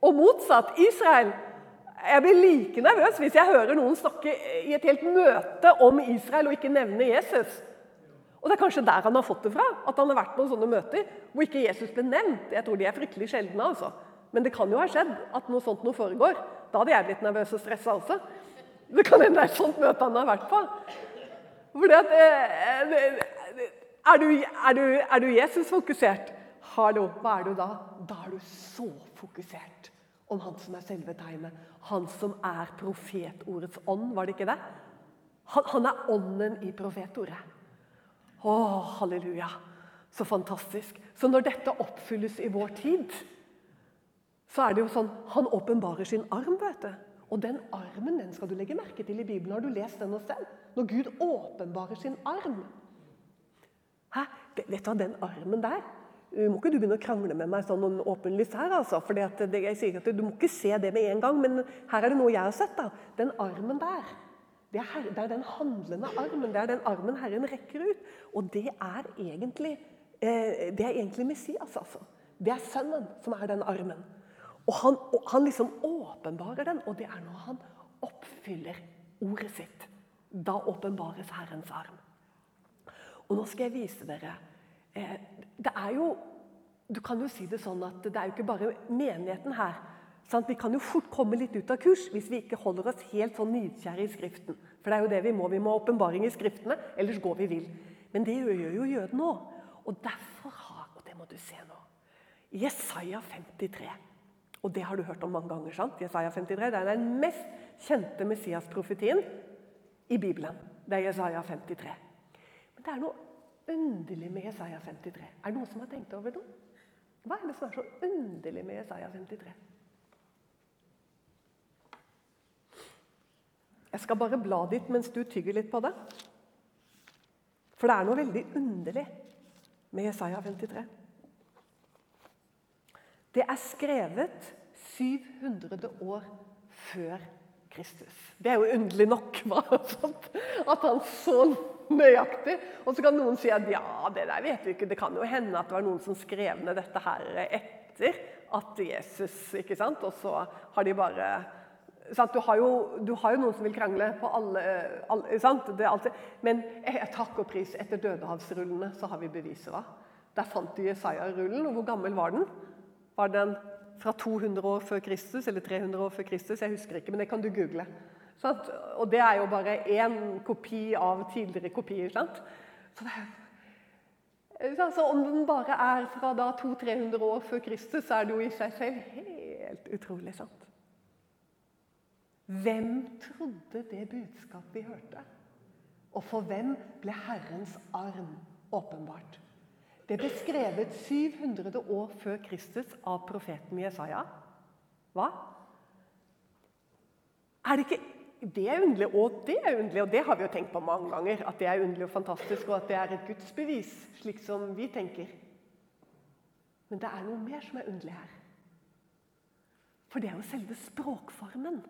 Speaker 1: og motsatt Israel Jeg blir like nervøs hvis jeg hører noen snakke i et helt møte om Israel og ikke nevne Jesus. Og det er kanskje der han har fått det fra. At han har vært på sånne møter hvor ikke Jesus ble nevnt. Jeg tror de er fryktelig sjeldne. altså. Men det kan jo ha skjedd at noe sånt noe foregår. Da hadde jeg blitt nervøs og stressa også. Det kan hende det er et sånt møte han har vært på. Fordi at, eh, er, du, er, du, er du Jesus-fokusert? Hallo, hva er du da? Da er du så fokusert om han som er selve tegnet. Han som er profetordets ånd, var det ikke det? Han, han er ånden i profetordet. Å, halleluja. Så fantastisk. Så når dette oppfylles i vår tid, så er det jo sånn Han åpenbarer sin arm, vet du. Og den armen den skal du legge merke til i Bibelen. Har du lest den hos den? Når Gud åpenbarer sin arm. Hæ? Vet du hva, den armen der må ikke du begynne å krangle med meg sånn åpenlyst her. altså, for jeg sier at Du må ikke se det med en gang, men her er det noe jeg har sett. da. Den armen der, det er, det er den handlende armen. Det er den armen Herren rekker ut. Og det er egentlig, eh, det er egentlig Messias, altså. Det er Sønnen som er den armen. Og han, og han liksom åpenbarer den, og det er når han oppfyller ordet sitt. Da åpenbares Herrens arm. Og nå skal jeg vise dere eh, Det er jo Du kan jo si det sånn at det er jo ikke bare menigheten her. Sant? Vi kan jo fort komme litt ut av kurs hvis vi ikke holder oss helt sånn nidkjære i Skriften. For det er jo det vi må. Vi må ha åpenbaring i Skriftene, ellers går vi vill. Men det gjør jo jøden òg. Og derfor har Og det må du se nå. Jesaja 53. Og det har du hørt om mange ganger. sant? Jesaja 53 det er den mest kjente Messias-profetien i Bibelen. Det er Jesaja 53. Men det er noe underlig med Jesaja 53. Er det noen som har tenkt over det? Hva er det som er så underlig med Jesaja 53? Jeg skal bare bla dit mens du tygger litt på det. For det er noe veldig underlig med Jesaja 53. Det er skrevet 700 år før Kristus. Det er jo underlig nok [LAUGHS] hva? at han så nøyaktig. Og så kan noen si at ja, det der vet vi ikke. Det kan jo hende at det var noen som skrev ned dette her etter at Jesus ikke sant? Og så har de bare du har, jo, du har, jo, noen som vil krangle på alle, alle sant? Men takk og pris, etter Dødehavsrullene så har vi beviset. hva? Der fant de Jesaja-rullen. og Hvor gammel var den? Var den fra 200 år før Kristus eller 300 år før Kristus? Jeg husker ikke, men det kan du google. Sant? Og det er jo bare én kopi av tidligere kopier. sant? Så det er Altså, om den bare er fra 200-300 år før Kristus, så er det jo i seg selv helt utrolig sant. Hvem trodde det budskapet vi hørte? Og for hvem ble Herrens arm åpenbart? Det ble skrevet 700 år før Kristus av profeten Jesaja. Hva? Er det ikke Det er underlig, og det er underlig, og det har vi jo tenkt på mange ganger. At det er underlig og fantastisk, og at det er et gudsbevis, slik som vi tenker. Men det er noe mer som er underlig her. For det er jo selve språkformen.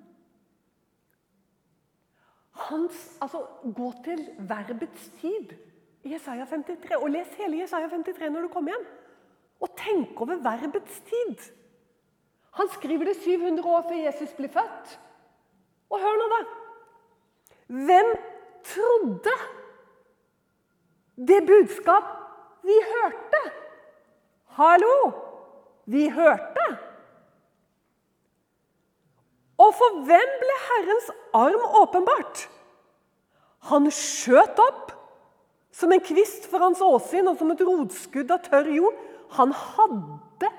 Speaker 1: Hans, altså, Gå til verbets tid. Jesaja 53. Og les hele Jesaja 53 når du kommer hjem. Og tenk over verbets tid. Han skriver det 700 år før Jesus blir født. Og hør nå, da. Hvem trodde det budskap vi hørte? Hallo! Vi hørte. Og for hvem ble Herrens arm åpenbart? Han skjøt opp som en kvist for hans åsyn og som et rotskudd av tørr jord. Han hadde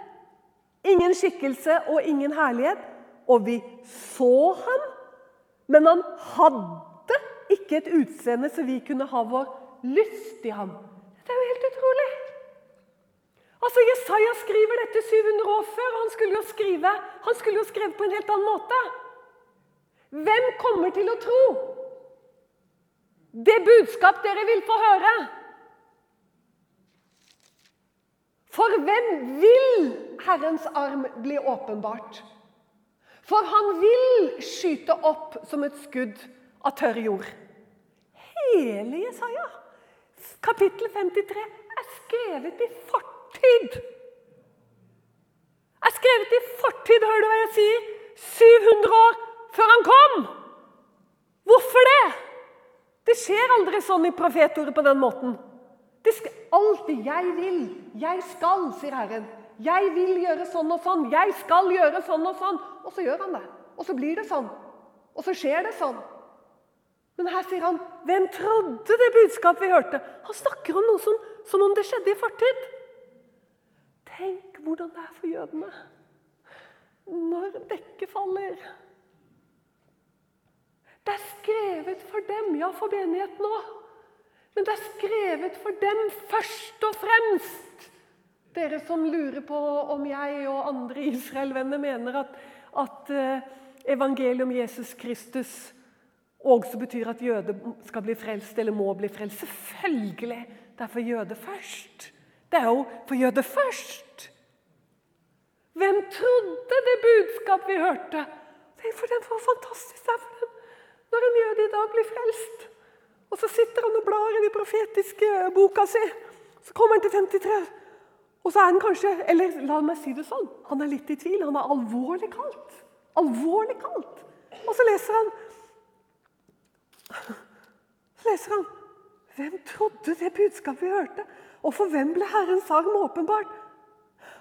Speaker 1: ingen skikkelse og ingen herlighet, og vi så ham, men han hadde ikke et utseende så vi kunne ha vår lyst i ham. Det er jo helt utrolig. Altså, Jesaja skriver dette 700 år før. Han skulle jo skrive han skulle jo skrive på en helt annen måte. Hvem kommer til å tro det budskap dere vil få høre. For hvem vil Herrens arm bli åpenbart? For han vil skyte opp som et skudd av tørr jord. Hele Jesaja, kapittel 53, er skrevet i fortid. Er skrevet i fortid, hører du hva jeg sier? 700 år før han kom. Hvorfor det? Det skjer aldri sånn i profetordet på den måten. Det skal alltid 'jeg vil', 'jeg skal', sier Herren. 'Jeg vil gjøre sånn og sånn', 'jeg skal gjøre sånn og sånn'. Og så gjør han det. Og så blir det sånn. Og så skjer det sånn. Men her sier han 'Hvem trodde det budskapet vi hørte?' Han snakker om noe som, som om det skjedde i fortid. Tenk hvordan det er for jødene når dekket faller. Det er skrevet for dem, ja, for menigheten òg. Men det er skrevet for dem først og fremst. Dere som lurer på om jeg og andre Israel-venner mener at, at uh, evangeliet om Jesus Kristus også betyr at jøder skal bli frelst eller må bli frelst. Selvfølgelig! Det er for jøder først. Det er jo for jøder først. Hvem trodde det budskap vi hørte? Tenk for den var fantastisk det er når en jøde i dag blir frelst. Og så sitter han og blar i den profetiske boka si. Så kommer han til 53. Og så er han kanskje Eller la meg si det sånn. Han er litt i tvil. Han er alvorlig kalt. Alvorlig kalt. Og så leser han Så leser han Hvem trodde det budskapet vi hørte? Og for hvem ble Herrens arm åpenbart?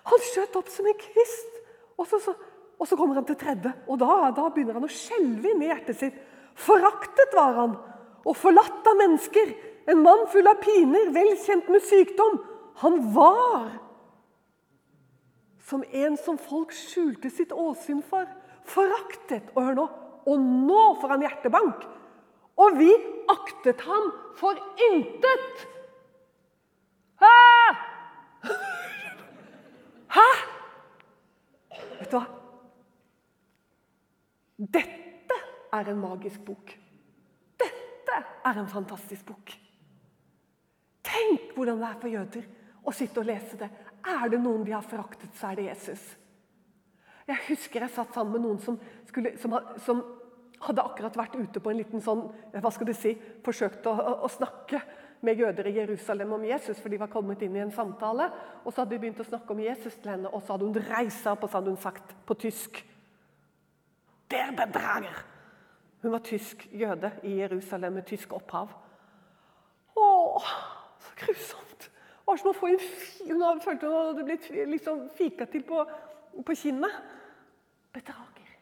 Speaker 1: Han skjøt opp som en kvist. Og så, så, og så kommer han til tredje, og da, da begynner han å skjelve inni hjertet sitt. Foraktet var han, og forlatt av mennesker. En mann full av piner, vel kjent med sykdom. Han var som en som folk skjulte sitt åsyn for. Foraktet. Og hør nå, og nå får han hjertebank. Og vi aktet ham for intet. Hæ? Hæ? Vet du hva? Dette er en magisk bok. Dette er en fantastisk bok. Tenk hvordan det er for jøder å sitte og lese det. Er det noen de har foraktet, så er det Jesus. Jeg husker jeg satt sammen med noen som, skulle, som, som hadde akkurat vært ute på en liten sånn, hva skal du si, forsøkt å, å, å snakke med jøder i Jerusalem om Jesus, for de var kommet inn i en samtale. Og så hadde de begynt å snakke om Jesus til henne, og så hadde hun reist seg opp og så hadde hun sagt på tysk Der bedrager! Hun var tysk jøde i Jerusalem med tysk opphav. Å, så grusomt! Det var som å få en Hun følte følt hun hadde blitt liksom fika til på, på kinnet. Bedrager.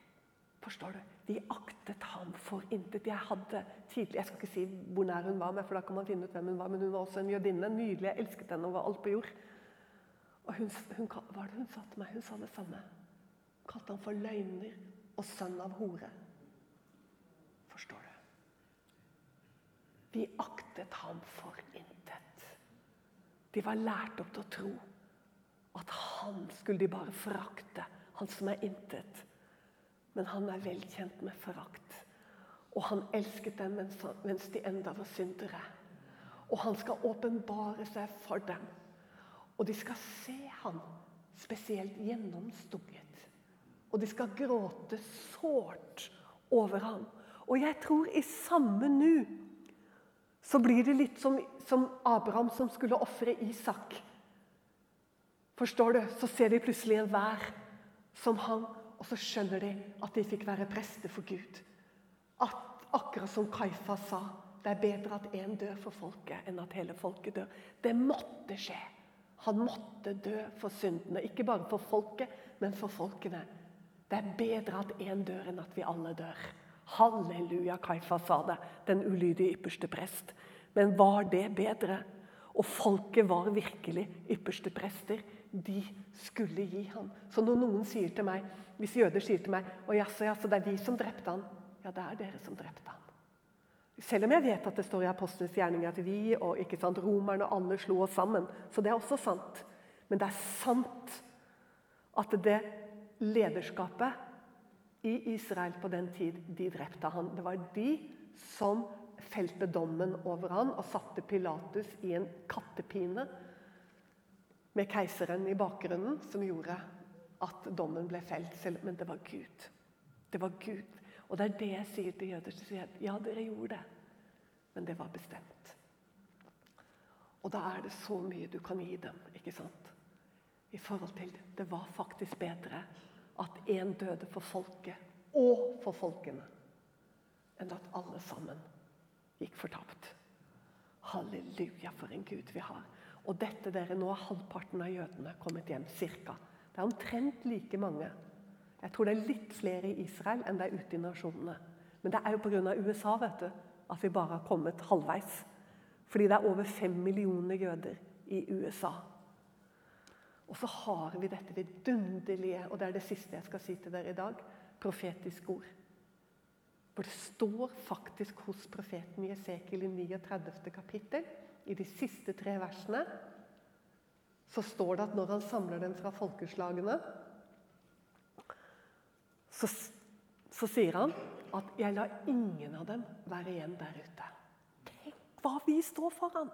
Speaker 1: Forstår du? De aktet ham for intet. Jeg hadde tidlig, jeg skal ikke si hvor nær hun var med, for da kan man finne ut hvem hun var, men hun var også en jødinne. Nydelig. Jeg elsket henne. over alt på jord. Og hun, hun, hva det hun sa til meg? Hun sa det samme. Hun kalte ham for løgner og sønn av hore. Forstår du? De aktet ham for intet. De var lært opp til å tro at han skulle de bare frakte, Han som er intet. Men han er velkjent med forakt. Og han elsket dem mens de enda var syndere. Og han skal åpenbare seg for dem. Og de skal se ham spesielt gjennomstukket. Og de skal gråte sårt over ham. Og jeg tror i samme nu så blir det litt som, som Abraham som skulle ofre Isak. Forstår du? Så ser de plutselig en vær som hang og så skjønner de at de fikk være prester for Gud. At, akkurat som Kaifa sa, det er bedre at én dør for folket enn at hele folket dør. Det måtte skje. Han måtte dø for syndene. Ikke bare for folket, men for folkene. Det er bedre at én dør enn at vi alle dør. Halleluja, Kaifa sa det. Den ulydige ypperste prest. Men var det bedre? Og folket var virkelig ypperste prester. De skulle gi ham. Så når noen sier til meg hvis jøder sier til meg å jaså, jaså, det er vi som drepte han. Ja, det er dere som drepte han. Selv om jeg vet at det står i Apostlenes gjerninger at vi og ikke sant, romerne og alle slo oss sammen. Så det er også sant. Men det er sant at det lederskapet i Israel på den tid, de drepte han. Det var de som felte dommen over han og satte Pilatus i en kattepine med keiseren i bakgrunnen, som gjorde at dommen ble felt, men det var Gud. Det var Gud. Og det er det jeg sier til jøder. Sier ja, dere gjorde det, men det var bestemt. Og da er det så mye du kan gi dem, ikke sant? I forhold til Det var faktisk bedre at én døde for folket og for folkene, enn at alle sammen gikk fortapt. Halleluja, for en Gud vi har. Og dette dere, nå har halvparten av jødene kommet hjem. Cirka. Det er omtrent like mange. Jeg tror det er litt flere i Israel enn det er ute i nasjonene. Men det er jo pga. USA vet du, at vi bare har kommet halvveis. Fordi det er over fem millioner jøder i USA. Og så har vi dette vidunderlige, og det er det siste jeg skal si til dere i dag, profetisk ord. For det står faktisk hos profeten Jesekiel i 39. kapittel, i de siste tre versene, så står det at når han samler dem fra folkeslagene, så, så sier han at 'jeg lar ingen av dem være igjen der ute'. Tenk hva vi står foran!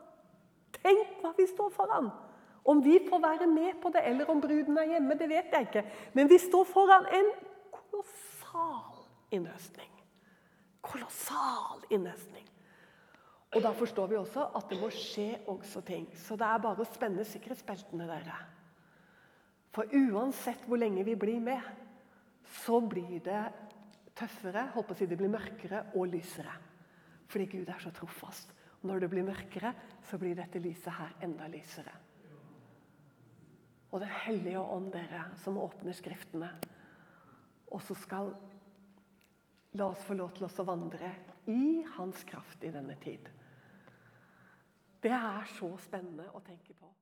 Speaker 1: Tenk hva vi står foran! Om vi får være med på det, eller om bruden er hjemme, det vet jeg ikke. Men vi står foran en kolossal innhøstning. Kolossal innhøstning. Og da forstår vi også at det må skje også ting. Så det er bare å spenne sikkerhetsbeltene, dere. For uansett hvor lenge vi blir med, så blir det tøffere, håper si det blir mørkere og lysere. Fordi Gud er så trofast. Når det blir mørkere, så blir dette lyset her enda lysere. Og Den hellige ånd, dere, som åpner Skriftene, og så skal la oss få lov til å vandre i Hans kraft i denne tid. Det er så spennende å tenke på.